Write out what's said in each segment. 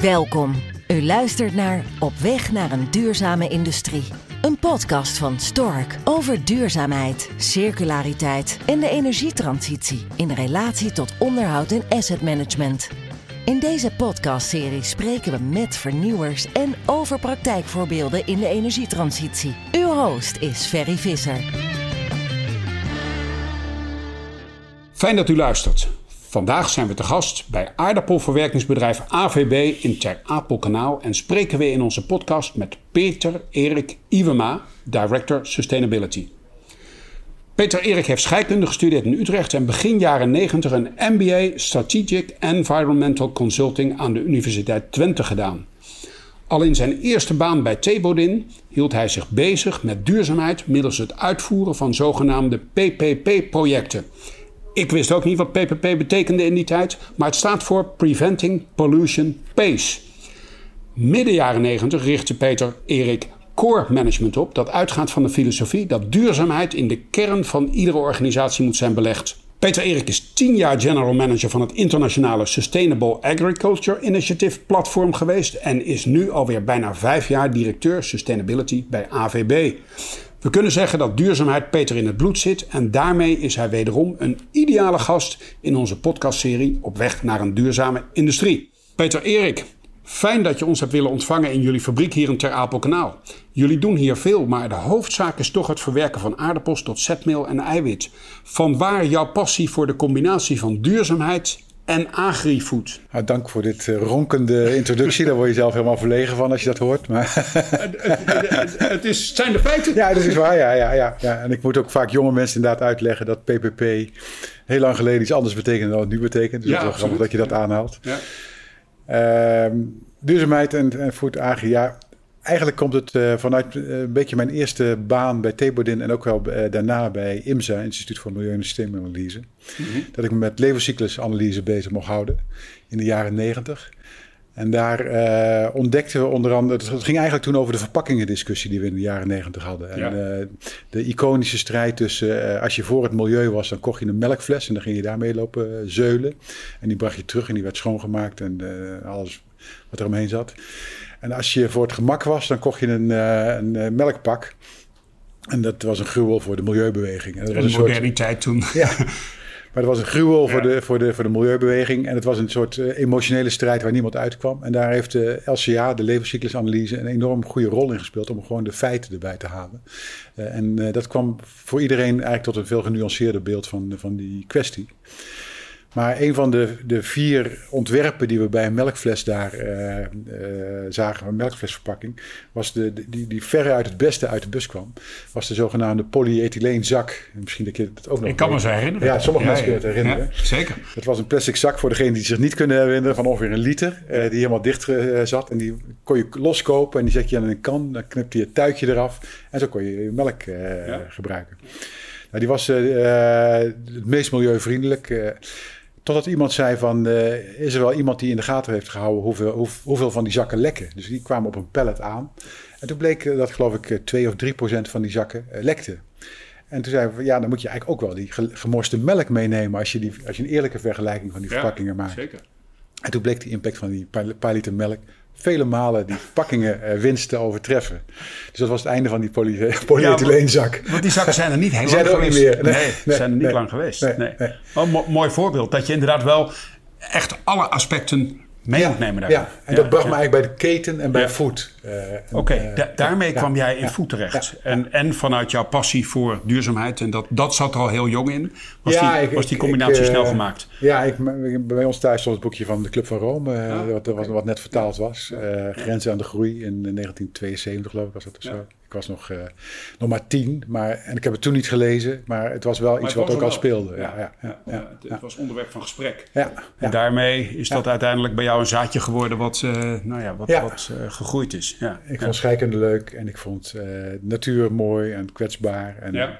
Welkom. U luistert naar Op weg naar een duurzame industrie. Een podcast van Stork over duurzaamheid, circulariteit en de energietransitie in relatie tot onderhoud en asset management. In deze podcastserie spreken we met vernieuwers en over praktijkvoorbeelden in de energietransitie. Uw host is Ferry Visser. Fijn dat u luistert. Vandaag zijn we te gast bij aardappelverwerkingsbedrijf AVB in Ter Apelkanaal en spreken we in onze podcast met Peter Erik Iwema, Director Sustainability. Peter Erik heeft scheikunde gestudeerd in Utrecht en begin jaren 90 een MBA Strategic Environmental Consulting aan de Universiteit Twente gedaan. Al in zijn eerste baan bij Thebodin hield hij zich bezig met duurzaamheid middels het uitvoeren van zogenaamde PPP-projecten. Ik wist ook niet wat PPP betekende in die tijd, maar het staat voor Preventing Pollution Pace. Midden jaren 90 richtte Peter Erik Core Management op, dat uitgaat van de filosofie dat duurzaamheid in de kern van iedere organisatie moet zijn belegd. Peter Erik is 10 jaar general manager van het internationale Sustainable Agriculture Initiative platform geweest en is nu alweer bijna 5 jaar directeur sustainability bij AVB. We kunnen zeggen dat duurzaamheid Peter in het bloed zit en daarmee is hij wederom een ideale gast in onze podcastserie op weg naar een duurzame industrie. Peter Erik, fijn dat je ons hebt willen ontvangen in jullie fabriek hier in Ter Apelkanaal. Jullie doen hier veel, maar de hoofdzaak is toch het verwerken van aardappels tot zetmeel en eiwit. Vanwaar jouw passie voor de combinatie van duurzaamheid en agri-food. Nou, dank voor dit uh, ronkende introductie. Daar word je zelf helemaal verlegen van als je dat hoort. Maar het, het, het, is, zijn de feiten. Ja, dat is waar. Ja, ja, ja, ja. En ik moet ook vaak jonge mensen inderdaad uitleggen dat PPP heel lang geleden iets anders betekende dan het nu betekent. Dus ja, het is wel grappig dat je dat aanhaalt. Ja. Uh, duurzaamheid en, en food agri. Ja, Eigenlijk komt het uh, vanuit uh, een beetje mijn eerste baan bij Thebodin en ook wel uh, daarna bij IMSA, Instituut voor Milieu- en Systeemanalyse. Mm -hmm. Dat ik me met levenscyclusanalyse bezig mocht houden in de jaren negentig. En daar ontdekten we onder andere, het ging eigenlijk toen over de verpakkingendiscussie die we in de jaren negentig hadden. Ja. En de iconische strijd tussen, als je voor het milieu was, dan kocht je een melkfles en dan ging je daarmee lopen zeulen. En die bracht je terug en die werd schoongemaakt en alles wat er omheen zat. En als je voor het gemak was, dan kocht je een, uh, een uh, melkpak. En dat was een gruwel voor de milieubeweging. En dat was een soort moderniteit toen. Ja, maar dat was een gruwel ja. voor, de, voor, de, voor de milieubeweging. En het was een soort uh, emotionele strijd waar niemand uitkwam. En daar heeft de LCA, de levenscyclusanalyse, een enorm goede rol in gespeeld om gewoon de feiten erbij te halen. en dat kwam voor iedereen eigenlijk tot een veel genuanceerder beeld van, van die kwestie. Maar een van de, de vier ontwerpen die we bij een melkfles daar uh, uh, zagen, een melkflesverpakking, was de, die, die veruit het beste uit de bus kwam, was de zogenaamde polyethyleenzak. Misschien dat je het ook nog Ik kan me zo herinneren. Ja, sommige ja, mensen kunnen het herinneren. Ja, zeker. Het was een plastic zak voor degenen die zich niet kunnen herinneren, van ongeveer een liter, uh, die helemaal dicht zat. En die kon je loskopen en die zet je aan een kan, dan knipte je het tuitje eraf en zo kon je je melk gebruiken. Nou, die was het meest milieuvriendelijk. Totdat iemand zei van, uh, is er wel iemand die in de gaten heeft gehouden hoeveel, hoe, hoeveel van die zakken lekken. Dus die kwamen op een pallet aan. En toen bleek dat geloof ik 2 of 3 procent van die zakken uh, lekte. En toen zeiden we, ja, dan moet je eigenlijk ook wel die gemorste melk meenemen als je, die, als je een eerlijke vergelijking van die verpakkingen maakt. Zeker. En toen bleek de impact van die paar liter melk vele malen die verpakkingen uh, winst te overtreffen. Dus dat was het einde van die poly polyethyleenzak. Ja, want die zakken zijn er niet heel lang zijn er geweest. ook niet meer. Nee, nee, zijn er niet nee, lang geweest. Nee. Oh, mo mooi voorbeeld. Dat je inderdaad wel echt alle aspecten mee moet nemen daar. Ja, en dat bracht me eigenlijk bij de keten en bij food. Uh, Oké, okay, da daarmee kwam jij in voet terecht. En, en vanuit jouw passie voor duurzaamheid, en dat, dat zat er al heel jong in, was, Ja, die, ik- was die combinatie ik, eh, snel gemaakt. Ja, ik, bij ons thuis stond het boekje van de Club van Rome, uh, wat, wat, wat net vertaald was. Grenzen aan de groei in 1972 geloof ik was dat of zo. Ik was nog, uh, nog maar tien, maar, en ik heb het toen niet gelezen, maar het was wel Maar iets wat ook al speelde. Ja, ja, ja, ja, het, het was onderwerp van gesprek. ja. En daarmee is dat uiteindelijk bij jou een zaadje geworden wat, eh, nou ja, wat, wat eh, gegroeid is. Ja. Ik vond scheikunde leuk en ik vond eh, natuur mooi en kwetsbaar. En, Ja.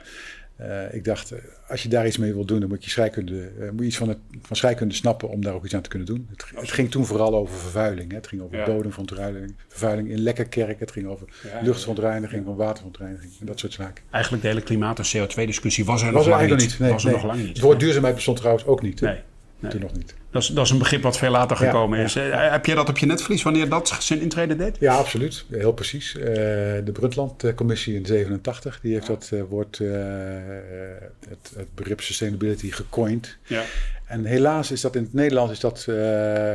Eh, ik dacht, eh, als je daar iets mee wil doen, dan moet je, scheikunde, eh, moet je iets van, het, van scheikunde snappen om daar ook iets aan te kunnen doen. Het, het ging toen vooral over vervuiling. Hè. Het ging over Ja. bodemverontreiniging, vervuiling in Lekkerkerk. Het ging over Ja, luchtverontreiniging, van waterverontreiniging en dat soort zaken. Eigenlijk de hele klimaat- en CO2-discussie was er Was nog er lang niet. niet. Nee, was er nee. nog lang niet. Het woord duurzaamheid bestond trouwens ook niet. hè. Nee. toen nog niet. Dat is, dat is een begrip wat veel later gekomen is. Eh, heb jij dat op je netvlies wanneer dat zijn intrede deed? Ja, absoluut. Heel precies. Uh, de Brundtland-commissie in 87 die heeft dat uh, woord, het, het, begrip sustainability gecoind. Ja. En helaas is dat in het Nederlands is dat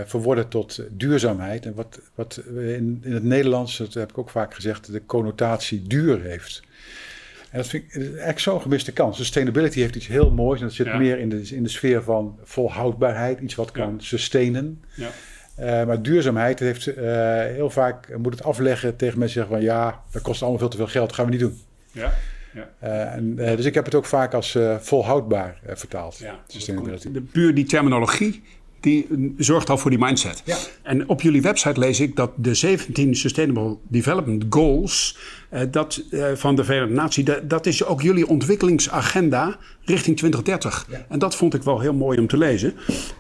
verworden tot duurzaamheid. En wat, wat in, in het Nederlands, dat heb ik ook vaak gezegd, de connotatie duur heeft. En dat vind ik eigenlijk zo'n gemiste kans. Sustainability heeft iets heel moois. En dat zit meer in de, in de sfeer van volhoudbaarheid. Iets wat kan sustainen. Ja. Uh, maar duurzaamheid heeft uh, heel vaak... moet het afleggen tegen mensen zeggen van... ja, dat kost allemaal veel te veel geld. Dat gaan we niet doen. Ja. Ja. Uh, en, dus ik heb het ook vaak als volhoudbaar vertaald. Ja, sustainability. De, puur die terminologie die zorgt al voor die mindset. Ja. En op jullie website lees ik dat de 17 Sustainable Development Goals uh, dat, uh, van de Verenigde Naties, dat, dat, is ook jullie ontwikkelingsagenda richting 2030. Ja. En dat vond ik wel heel mooi om te lezen.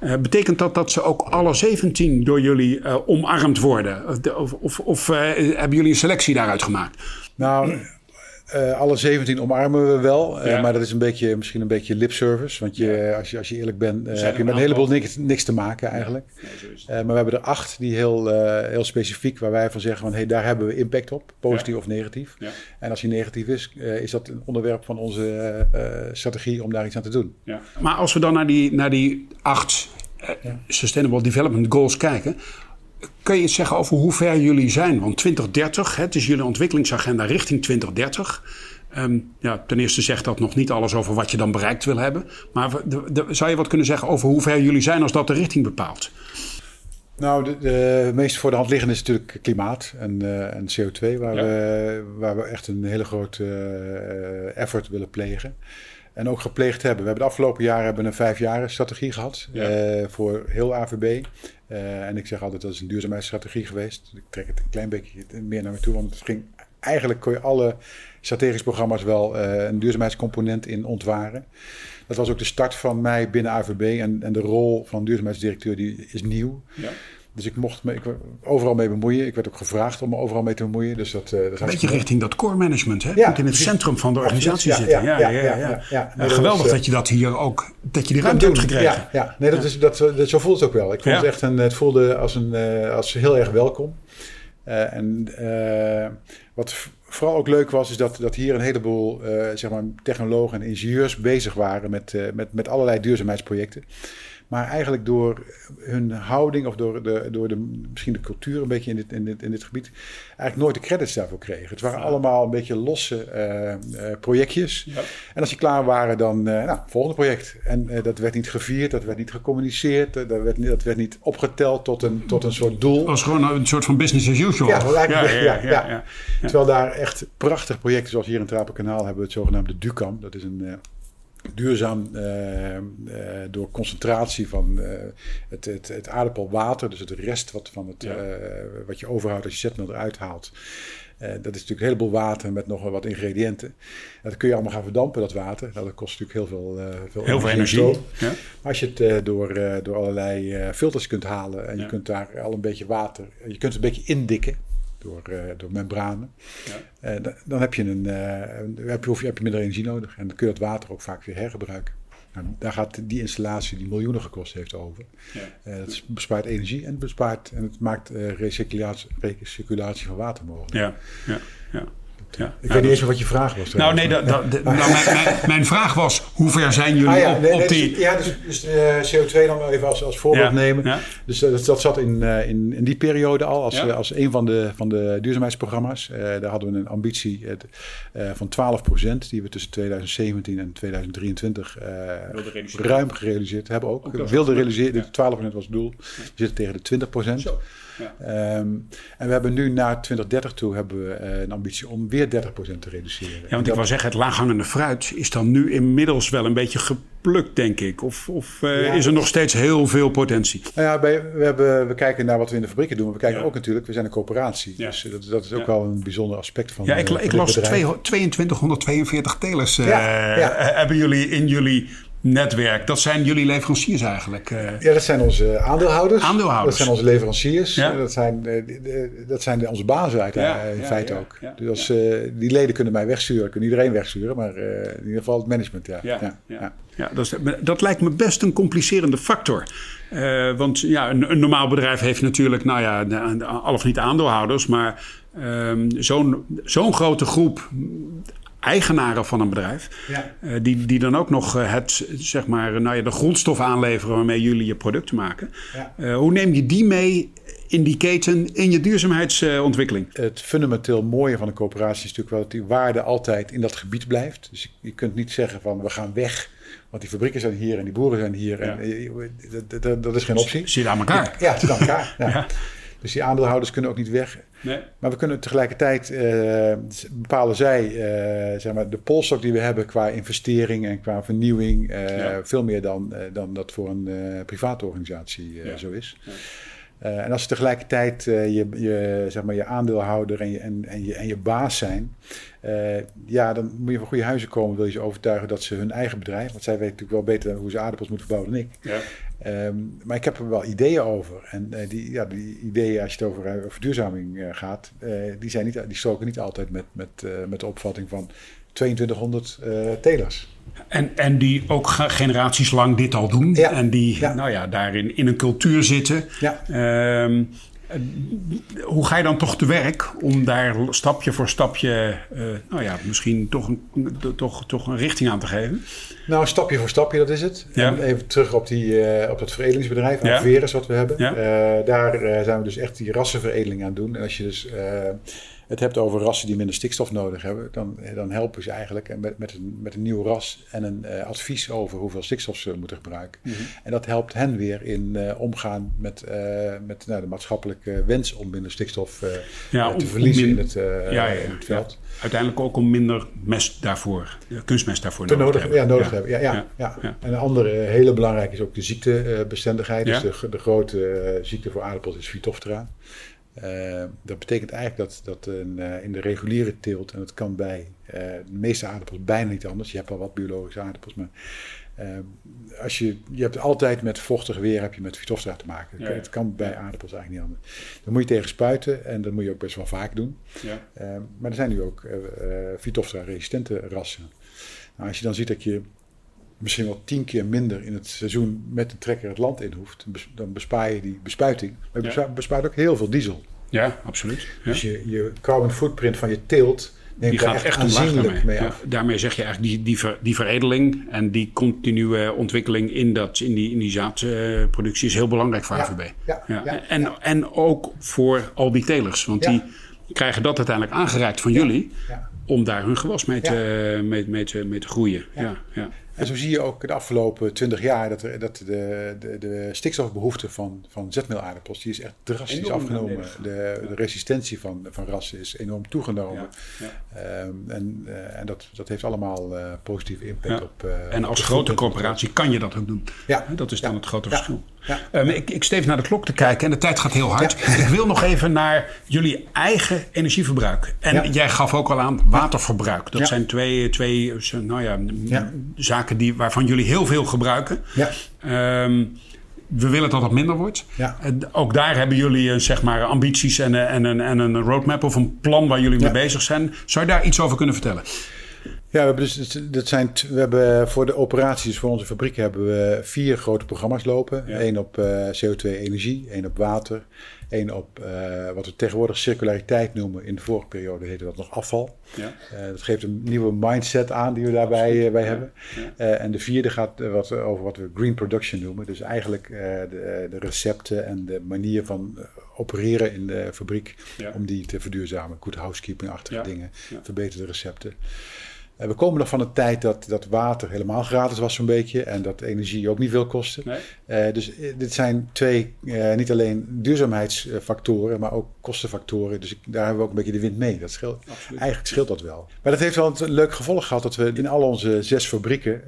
Uh, betekent dat dat ze ook alle 17 door jullie omarmd worden? Of, of, of hebben jullie een selectie daaruit gemaakt? Nou, uh, alle 17 omarmen we wel, uh, maar dat is een beetje, misschien een beetje lipservice. Want je, als, je, als je eerlijk bent, uh, heb je met een heleboel niks, niks te maken eigenlijk. Ja, maar we hebben er acht die heel, heel specifiek, waar wij van zeggen van hey, daar hebben we impact op, positief of negatief. En als die negatief is, is dat een onderwerp van onze strategie om daar iets aan te doen. Maar als we dan naar die, naar die acht Sustainable Development Goals kijken, Kun je iets zeggen over hoe ver jullie zijn? Want 2030, het is jullie ontwikkelingsagenda richting 2030. Um, ehm, ja, ten eerste zegt dat nog niet alles over wat je dan bereikt wil hebben. Maar zou je wat kunnen zeggen over hoe ver jullie zijn als dat de richting bepaalt? Nou, de, de meest voor de hand liggende is natuurlijk klimaat en, uh, en CO2, waar, we, waar we echt een hele grote uh, effort willen plegen. En ook gepleegd hebben. We hebben de afgelopen jaren hebben een vijfjaren strategie gehad uh, voor heel AVB. Uh, en ik zeg altijd dat is een duurzaamheidsstrategie geweest. Ik trek het een klein beetje meer naar me toe, want het ging eigenlijk kon je alle strategische programma's wel uh, een duurzaamheidscomponent in ontwaren. Dat was ook de start van mij binnen AVB en, en de rol van duurzaamheidsdirecteur die is nieuw. Ja. Dus ik mocht me ik, overal mee bemoeien. Ik werd ook gevraagd om me overal mee te bemoeien. Dus dat, uh, dat een beetje richting dat core management, hè? Ja, moet in het centrum van de organisatie zitten. Ja, ja, ja. ja, nee, geweldig dat, is, dat, je dat hier ook, dat je die ruimte hebt gekregen. Ja. Nee, dat Is, dat, dat, zo voelt het ook wel. Ik vond het echt een, het voelde als, een, als heel erg welkom. Uh, en wat vooral ook leuk was, is dat, dat hier een heleboel zeg maar, technologen en ingenieurs bezig waren met, met, met allerlei duurzaamheidsprojecten. Maar eigenlijk door hun houding of door, de, door de, misschien de cultuur een beetje in dit, in, dit, in dit gebied, eigenlijk nooit de credits daarvoor kregen. Het waren allemaal een beetje losse uh, projectjes. Ja. En als die klaar waren, dan, uh, nou, volgende project. En dat werd niet gevierd, dat werd niet gecommuniceerd, dat werd, niet, dat werd niet opgeteld tot een, tot een soort doel. Het was gewoon een soort van business as usual. Ja, ja, ja, ja, Terwijl daar echt prachtige projecten, zoals hier in het Trapenkanaal hebben we het zogenaamde DUCAM. Dat is een duurzaam uh, uh, door concentratie van uh, het, het, het, aardappelwater, dus het rest wat, van het, wat je overhoudt als je zetmeel eruit haalt. dat is natuurlijk een heleboel water met nog wat ingrediënten. dat kun je allemaal gaan verdampen, dat water. Nou, dat kost natuurlijk heel veel, veel heel veel energie. Ja. Maar als je het door, door allerlei filters kunt halen en je kunt daar al een beetje water, je kunt het een beetje indikken door, uh, door membranen. Ja. Uh, dan heb je, een, uh, heb, je, of je, heb je minder energie nodig. En dan kun je dat water ook vaak weer hergebruiken. Nou, daar gaat die installatie die miljoenen gekost heeft over. Ja. dat bespaart energie en, bespaart, en het maakt recirculatie, recirculatie van water mogelijk. Ja, ja, ja. Ja. Ik weet niet eens wat je vraag was. Nou, nee, dat, dat, nou, mijn, mijn, vraag was: hoe ver zijn jullie ah, ja, op, nee, op die. ja, dus, dus uh, CO2 dan even als, als voorbeeld nemen. Dus uh, dat, dat, zat in, uh, in, in, die periode al als, als een van de, van de duurzaamheidsprogramma's. daar hadden we een ambitie van 12%, die we tussen 2017 en 2023 ruim gerealiseerd hebben. Ook, ook wilde realiseren. 12% was het doel. We zitten tegen de 20%. Zo. Ja. Um, en we hebben nu naar 2030 toe hebben we uh, een ambitie om weer 30% te reduceren. Ja, want ik wil zeggen, het laaghangende fruit is dan nu inmiddels wel een beetje geplukt, denk ik. Of, of uh, ja, is er nog steeds heel veel potentie? Nou ja, bij, we, hebben, we kijken naar wat we in de fabrieken doen. Maar we kijken ook natuurlijk, we zijn een coöperatie. Dus dat, dat, is ook wel een bijzonder aspect van Ja, ik, uh, ik las 2242 telers hebben jullie in jullie netwerk. Dat zijn jullie leveranciers eigenlijk? Ja, dat zijn onze aandeelhouders. Aandeelhouders. Dat zijn onze leveranciers. Ja. Dat zijn, dat zijn onze bazen uit, in feite ook. dus die leden kunnen mij wegsturen, kunnen iedereen wegsturen, maar in ieder geval het management, ja. ja, ja. ja. dat, dat lijkt me best een complicerende factor. Uh, want ja, een, een, normaal bedrijf heeft natuurlijk, nou ja, al of niet aandeelhouders, maar um, zo'n zo'n grote groep eigenaren van een bedrijf, ja. uh, die, die dan ook nog uh, het, zeg maar, nou ja, de grondstof aanleveren waarmee jullie je producten maken. Ja. hoe neem je die mee in die keten in je duurzaamheidsontwikkeling? Het fundamenteel mooie van een coöperatie is natuurlijk wel dat die waarde altijd in dat gebied blijft. Dus je kunt niet zeggen van we gaan weg want die fabrieken zijn hier en die boeren zijn hier. En, eh, dat, dat, dat, is geen optie. Zit aan elkaar. Ja, het zit aan elkaar. Dus die aandeelhouders kunnen ook niet weg. Nee. Maar we kunnen tegelijkertijd uh, bepalen zij, uh, zeg maar, de polstok die we hebben qua investering en qua vernieuwing, uh, veel meer dan, dan dat voor een private organisatie ja. zo is. Ja. En als ze tegelijkertijd je, je, zeg maar, je aandeelhouder en je, en, en, je, en je baas zijn, ja, dan moet je van goede huizen komen. Wil je ze overtuigen dat ze hun eigen bedrijf, want zij weten natuurlijk wel beter hoe ze aardappels moeten verbouwen dan ik. Um, maar ik heb er wel ideeën over. En die, ja, die ideeën, als je het over verduurzaming gaat, die, zijn niet, die stroken niet altijd met, met, met de opvatting van 2200 telers. En, en die ook generaties lang dit al doen. En die Nou ja, daarin in een cultuur zitten. Ja. Ehm, hoe ga je dan toch te werk om daar stapje voor stapje, uh, nou ja, misschien toch een, toch, toch een richting aan te geven? Nou, stapje voor stapje, dat is het. Ja. even terug op, die, uh, op dat veredelingsbedrijf, Averus, wat we hebben. Ja. Uh, daar zijn we dus echt die rassenveredeling aan doen. En als je dus het hebt over rassen die minder stikstof nodig hebben, dan, dan helpen ze eigenlijk met, met, een, met een nieuw ras en een uh, advies over hoeveel stikstof ze moeten gebruiken. Mhm. En dat helpt hen weer in uh, omgaan met, uh, met nou, de maatschappelijke wens om minder stikstof ja, te verliezen in, het, ja, in het veld. Uiteindelijk ook om minder mest daarvoor, kunstmest daarvoor nodig, nodig, te hebben. Ja, nodig hebben. Ja, ja, ja, En een andere hele belangrijke is ook de ziektebestendigheid. Dus de, de grote ziekte voor aardappels is Phytophthora. Uh, dat betekent eigenlijk dat, dat een, uh, in de reguliere teelt, en dat kan bij uh, de meeste aardappels bijna niet anders, je hebt al wat biologische aardappels, maar als je, je hebt altijd met vochtig weer heb je met Phytophthora te maken. Ja, Het kan bij aardappels eigenlijk niet anders. Dan moet je tegen spuiten en dat moet je ook best wel vaak doen. Ja. maar er zijn nu ook Phytophthora-resistente rassen. Nou, als je dan ziet dat je misschien wel tien keer minder in het seizoen met de trekker het land in hoeft, dan bespaar je die bespuiting. Maar je bespaart ook heel veel diesel. Ja, absoluut. Ja. Dus je, je carbon footprint van je teelt neemt die gaat echt, aanzienlijk mee af. Ja, daarmee zeg je eigenlijk die, die, ver, die veredeling en die continue ontwikkeling in, dat, in, die, in die zaadproductie is heel belangrijk voor AVB. Ja, ja, en, en ook voor al die telers, want die krijgen dat uiteindelijk aangereikt van jullie om daar hun gewas mee te, mee, mee, te, mee te groeien. Ja. Ja, en zo zie je ook de afgelopen twintig jaar dat, er, dat de, de, de stikstofbehoefte van, van zetmeelaardappels die is echt drastisch afgenomen. De, de, resistentie van, van rassen is enorm toegenomen. Ja, ja. Um, en uh, en dat, dat heeft allemaal uh, positieve impact op. Uh, en als grote corporatie kan je dat ook doen. Ja. Dat is dan het grote verschil. Ja. Um, ik, ik steef naar de klok te kijken en de tijd gaat heel hard. Ik wil nog even naar jullie eigen energieverbruik. En jij gaf ook al aan waterverbruik. Dat zijn twee, twee nou ja, zaken die, waarvan jullie heel veel gebruiken. Ja. Um, we willen dat dat minder wordt. Ja. ook daar hebben jullie uh, zeg maar ambities en, en, en, en, een roadmap of een plan waar jullie mee bezig zijn. Zou je daar iets over kunnen vertellen? Ja, we hebben, dus, dat zijn, we hebben voor de operaties voor onze fabriek hebben we vier grote programma's lopen. Eén op uh, CO2-energie, één op water, één op uh, wat we tegenwoordig circulariteit noemen. In de vorige periode heette dat nog afval. Ja. Uh, dat geeft een nieuwe mindset aan die we daarbij bij hebben. En de vierde gaat wat, over wat we green production noemen. Dus eigenlijk de, de, recepten en de manier van opereren in de fabriek om die te verduurzamen. Good housekeeping-achtige dingen, verbeterde recepten. Eh, we komen nog van een tijd dat, dat water helemaal gratis was zo'n beetje en dat energie ook niet veel kostte. Nee. Uh, dus eh, dit zijn twee, uh, niet alleen duurzaamheidsfactoren, maar ook kostenfactoren. Dus ik, daar hebben we ook een beetje de wind mee. Dat scheelt, eigenlijk scheelt dat wel. Maar dat heeft wel een leuk gevolg gehad dat we in al onze zes fabrieken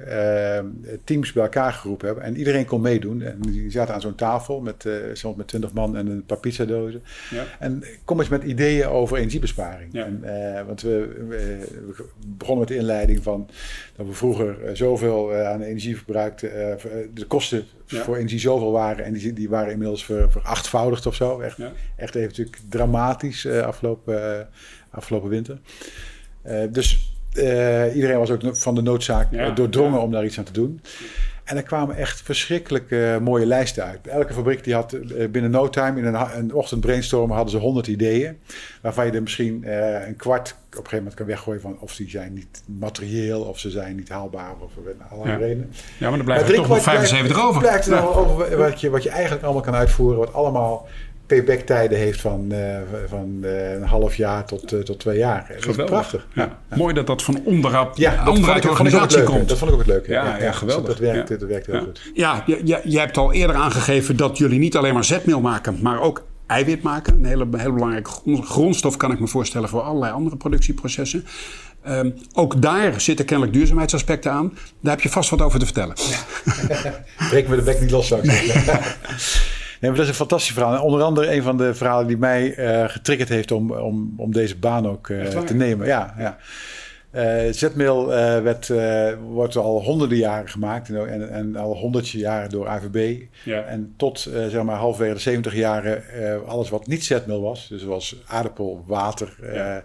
teams bij elkaar geroepen hebben. En iedereen kon meedoen. En die zaten aan zo'n tafel met, soms met twintig man en een paar pizzadozen. Ja. En kom eens met ideeën over energiebesparing. Ja. En, want we, we begonnen met koerinleiding van dat we vroeger uh, zoveel aan energie verbruikten. de kosten voor energie zoveel waren en die, die waren inmiddels ver, verachtvoudigd of zo. Echt, echt even natuurlijk dramatisch afgelopen, afgelopen winter. dus iedereen was ook van de noodzaak doordrongen om daar iets aan te doen. En er kwamen echt verschrikkelijk uh, mooie lijsten uit. Elke fabriek die had uh, binnen no time in een, een, ochtend brainstormen hadden ze honderd ideeën. Waarvan je er misschien uh, een kwart op een gegeven moment kan weggooien van of die zijn niet materieel of ze zijn niet haalbaar of allerlei ja. redenen. Ja, maar dan blijft er toch nog 75 over. Blijft er ja. over wat je, wat je eigenlijk allemaal kan uitvoeren. Wat allemaal payback tijden heeft van, uh, van uh, een half jaar tot, uh, tot twee jaar. Dat is prachtig. Ja. Ja. Mooi dat dat van onderuit, ja, onderuit de organisatie komt. Dat vond ik ook het leuke. Ja, ja, geweldig. Dat, werkt, dat werkt heel goed. Ja, je, je hebt al eerder aangegeven dat jullie niet alleen maar zetmeel maken, maar ook eiwit maken. Een hele, hele belangrijke grondstof kan ik me voorstellen voor allerlei andere productieprocessen. Um, ook daar zitten kennelijk duurzaamheidsaspecten aan. Daar heb je vast wat over te vertellen. Ja. Breek me de bek niet los, zou ik zeggen. Nee, maar dat is een fantastisch verhaal. onder andere een van de verhalen die mij uh, getriggerd heeft om, om, om deze baan ook uh, te nemen. Ja, ja. Uh, zetmeel werd, wordt al honderden jaren gemaakt en, en al honderdje jaren door AVB. Ja. En tot zeg maar halfwege de 70 jaren alles wat niet zetmeel was, dus zoals aardappel, water, ja.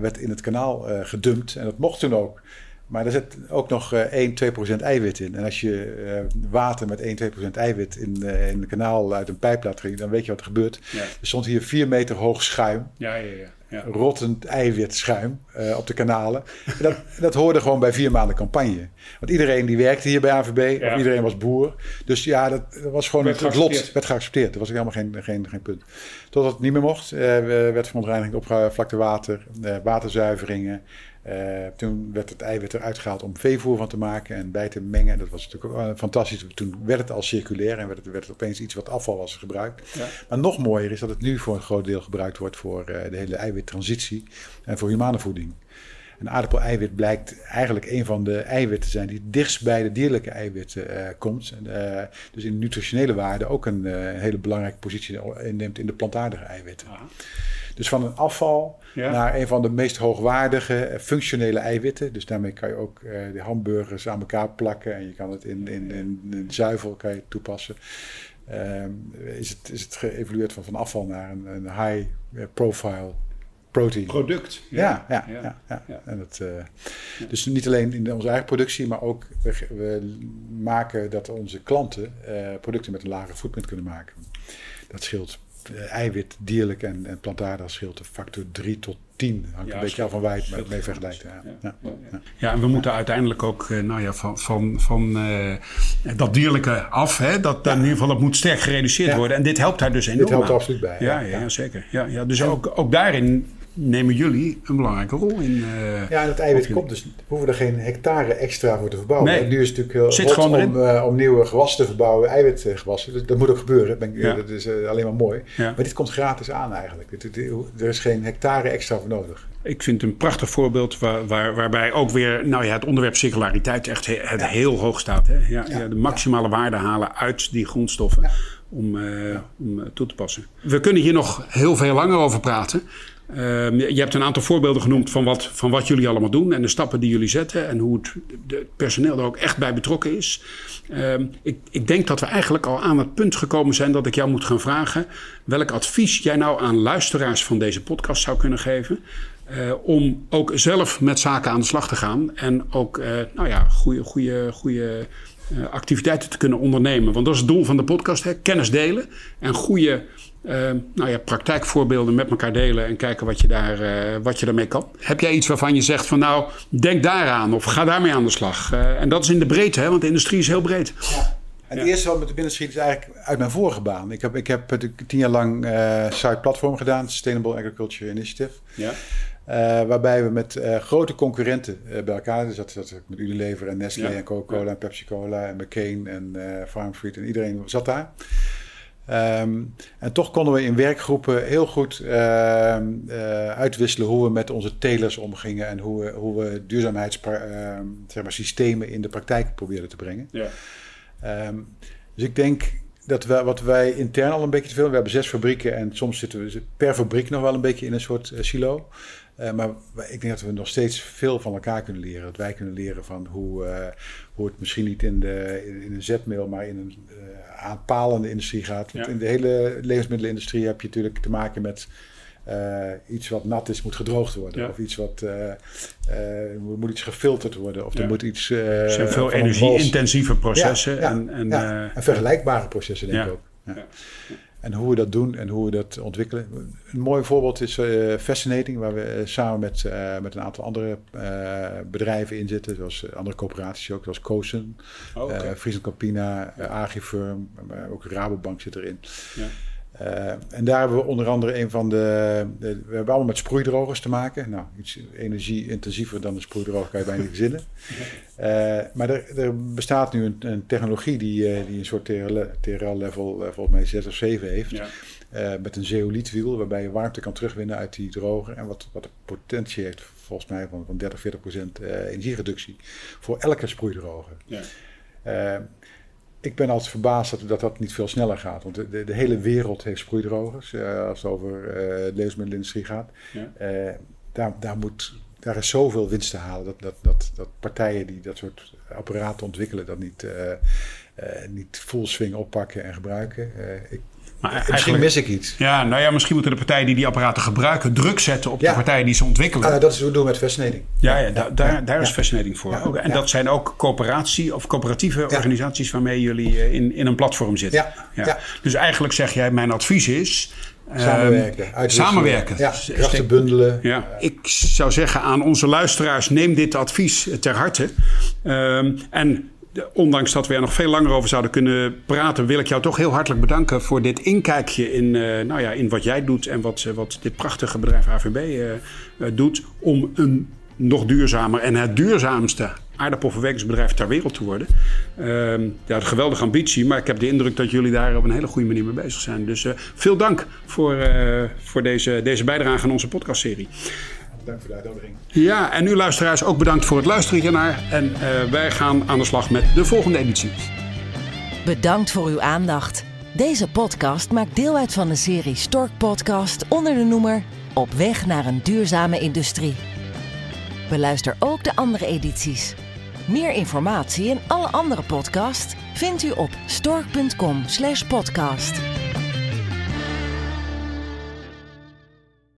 werd in het kanaal gedumpt. En dat mocht toen ook. Maar er zit ook nog uh, 1, 2 procent eiwit in. En als je uh, water met 1, 2 procent eiwit in, uh, in een kanaal uit een pijp laat drinken, dan weet je wat er gebeurt. Ja. Er stond hier 4 meter hoog schuim. Ja, ja, ja. ja. Rottend eiwitschuim uh, op de kanalen. En dat, dat hoorde gewoon bij vier maanden campagne. Want iedereen die werkte hier bij AVB, ja. of iedereen was boer. Dus ja, dat, dat was gewoon werd het, lot. werd geaccepteerd. Dat was helemaal geen, geen, geen punt. Totdat het niet meer mocht, werd verontreiniging opgevlakte water, waterzuiveringen. Uh, toen werd het eiwit eruit gehaald om veevoer van te maken en bij te mengen. Dat was natuurlijk ook fantastisch. Toen werd het al circulair en werd het, werd het opeens iets wat afval was gebruikt. Ja. Maar nog mooier is dat het nu voor een groot deel gebruikt wordt voor uh, de hele eiwittransitie en voor humane voeding. En aardappeleiwit blijkt eigenlijk een van de eiwitten te zijn die dichtst bij de dierlijke eiwitten uh, komt. En, dus in nutritionele waarde ook een hele belangrijke positie inneemt in de plantaardige eiwitten. Dus van een afval ja. naar een van de meest hoogwaardige eh, functionele eiwitten. Dus daarmee kan je ook uh, de hamburgers aan elkaar plakken en je kan het in, in, in, in zuivel kan je toepassen. Um, is, het, is het geëvolueerd van, van afval naar een, een high eh, profile protein. Product. Ja, ja, ja. ja, ja. ja. En dat, uh, dus niet alleen in onze eigen productie, maar ook we, we maken dat onze klanten uh, producten met een lage footprint kunnen maken. Dat scheelt eh, eiwit, dierlijk en, en plantaardig scheelt een factor 3 tot 10. Hangt ja, een beetje af van waar je het mee vergelijkt. Ja. Ja, ja, ja. en we moeten uiteindelijk ook nou ja, van, van, van uh, dat dierlijke af. Hè, dat in ieder geval dat moet sterk gereduceerd worden. En dit helpt daar dus enorm Dit helpt absoluut bij. Ja, ja, zeker. Ja, ja, dus ook, ook daarin nemen jullie een belangrijke rol in. Uh, ja, en het eiwit komt dus. We hoeven er geen hectare extra voor te verbouwen. Nee. Nu is het natuurlijk heel Zit om, uh, om nieuwe gewassen te verbouwen, eiwitgewassen. Dat moet ook gebeuren. Ben, ja. Dat is uh, alleen maar mooi. Ja. Maar dit komt gratis aan eigenlijk. Er is geen hectare extra voor nodig. Ik vind het een prachtig voorbeeld waar, waar, waarbij ook weer nou ja, het onderwerp circulariteit echt he, het heel hoog staat. Hè? Ja, ja. de maximale waarde halen uit die grondstoffen om, om toe te passen. We kunnen hier nog heel veel langer over praten. Uh, je hebt een aantal voorbeelden genoemd van wat, van wat jullie allemaal doen en de stappen die jullie zetten en hoe het, personeel er ook echt bij betrokken is. Uh, ik, ik, denk dat we eigenlijk al aan het punt gekomen zijn dat ik jou moet gaan vragen welk advies jij nou aan luisteraars van deze podcast zou kunnen geven. Uh, om ook zelf met zaken aan de slag te gaan en ook eh, nou ja, goede, goede, goede uh, activiteiten te kunnen ondernemen. Want dat is het doel van de podcast: hè? kennis delen en goede nou ja, praktijkvoorbeelden met elkaar delen en kijken wat je, daar, uh, wat je daarmee kan. Heb jij iets waarvan je zegt van nou, denk daaraan of ga daarmee aan de slag? Uh, en dat is in de breedte, hè, want de industrie is heel breed. Ja. En het ja. eerste wat met de binnenschiet is eigenlijk uit mijn vorige baan. Ik heb, ik heb tien jaar lang uh, Site Platform gedaan, Sustainable Agriculture Initiative. Ja. Uh, waarbij we met uh, grote concurrenten uh, bij elkaar, dus dat zat met Unilever en Nestlé ja. en Coca-Cola en Pepsi-Cola en McCain en Farmfruit en iedereen zat daar. Um, en toch konden we in werkgroepen heel goed uh, uh, uitwisselen hoe we met onze telers omgingen en hoe we, hoe we duurzaamheidssystemen ehm, zeg maar, in de praktijk probeerden te brengen. Ja. Um, dus ik denk dat we, wat wij intern al een beetje te veel. We hebben zes fabrieken en soms zitten we per fabriek nog wel een beetje in een soort uh, silo. Uh, maar ik denk dat we nog steeds veel van elkaar kunnen leren. Dat wij kunnen leren van hoe, uh, hoe het misschien niet in, de, in een zetmeel, maar in een aanpalende industrie gaat. Want in de hele levensmiddelenindustrie heb je natuurlijk te maken met uh, iets wat nat is, moet gedroogd worden. Ja. Of iets wat uh, uh, moet iets gefilterd worden. Of ja. er moet iets. er zijn veel energie-intensieve processen. Ja, en, en, en, vergelijkbare processen, denk ik ook. En hoe we dat doen en hoe we dat ontwikkelen. Een mooi voorbeeld is Fascinating, waar we samen met, met een aantal andere bedrijven in zitten. Zoals andere coöperaties ook, zoals Cozen, oh, okay. Friesland Campina, Agifirm, maar ook Rabobank zit erin. Ja. Uh, en daar hebben we onder andere een van de, de, We hebben allemaal met sproeidrogers te maken. Nou, iets energie-intensiever dan een sproeidroger kan je bijna niet. Uh, maar er, er, bestaat nu een, een technologie die, uh, die een soort TRL-level volgens mij 6 of 7 heeft. Ja. met een zeolietwiel waarbij je warmte kan terugwinnen uit die droger. En wat, wat de potentie heeft volgens mij van, van 30, 40 procent energiereductie voor elke sproeidroger. Ja ik ben altijd verbaasd dat, dat dat niet veel sneller gaat. Want de, de hele wereld heeft sproeidrogers uh, als het over uh, de levensmiddelenindustrie gaat. Ja. Uh, daar, daar, moet, daar is zoveel winst te halen dat, dat, dat, dat partijen die dat soort apparaten ontwikkelen, dat niet, niet full swing oppakken en gebruiken. ik, maar misschien mis ik iets. Ja, nou ja, misschien moeten de partijen die die apparaten gebruiken druk zetten op de partijen die ze ontwikkelen. Uh, dat is wat we doen met Fascinating. Ja, ja, da daar, daar is Fascinating voor. en dat zijn ook coöperatie of coöperatieve organisaties waarmee jullie eh, in, in een platform zitten. Ja. Dus eigenlijk zeg jij, mijn advies is. Samenwerken. Um, samenwerken. Ja, krachten bundelen. Ja. Ik zou zeggen aan onze luisteraars: neem dit advies ter harte. Um, en ondanks dat we er nog veel langer over zouden kunnen praten, wil ik jou toch heel hartelijk bedanken voor dit inkijkje in, uh, nou ja, in wat jij doet en wat, wat dit prachtige bedrijf AVB uh, doet om een nog duurzamer en het duurzaamste aardappelverwerkingsbedrijf ter wereld te worden. Ehm, ja, een geweldige ambitie, maar ik heb de indruk dat jullie daar op een hele goede manier mee bezig zijn. Dus veel dank voor, voor deze, deze bijdrage aan onze podcastserie. Dank voor de uitnodiging. Ja, en u luisteraars ook bedankt voor het luisteren hiernaar. En uh, wij gaan aan de slag met de volgende editie. Bedankt voor uw aandacht. Deze podcast maakt deel uit van de serie Stork Podcast onder de noemer Op weg naar een duurzame industrie. Beluister ook de andere edities. Meer informatie en alle andere podcasts vindt u op stork.com/podcast.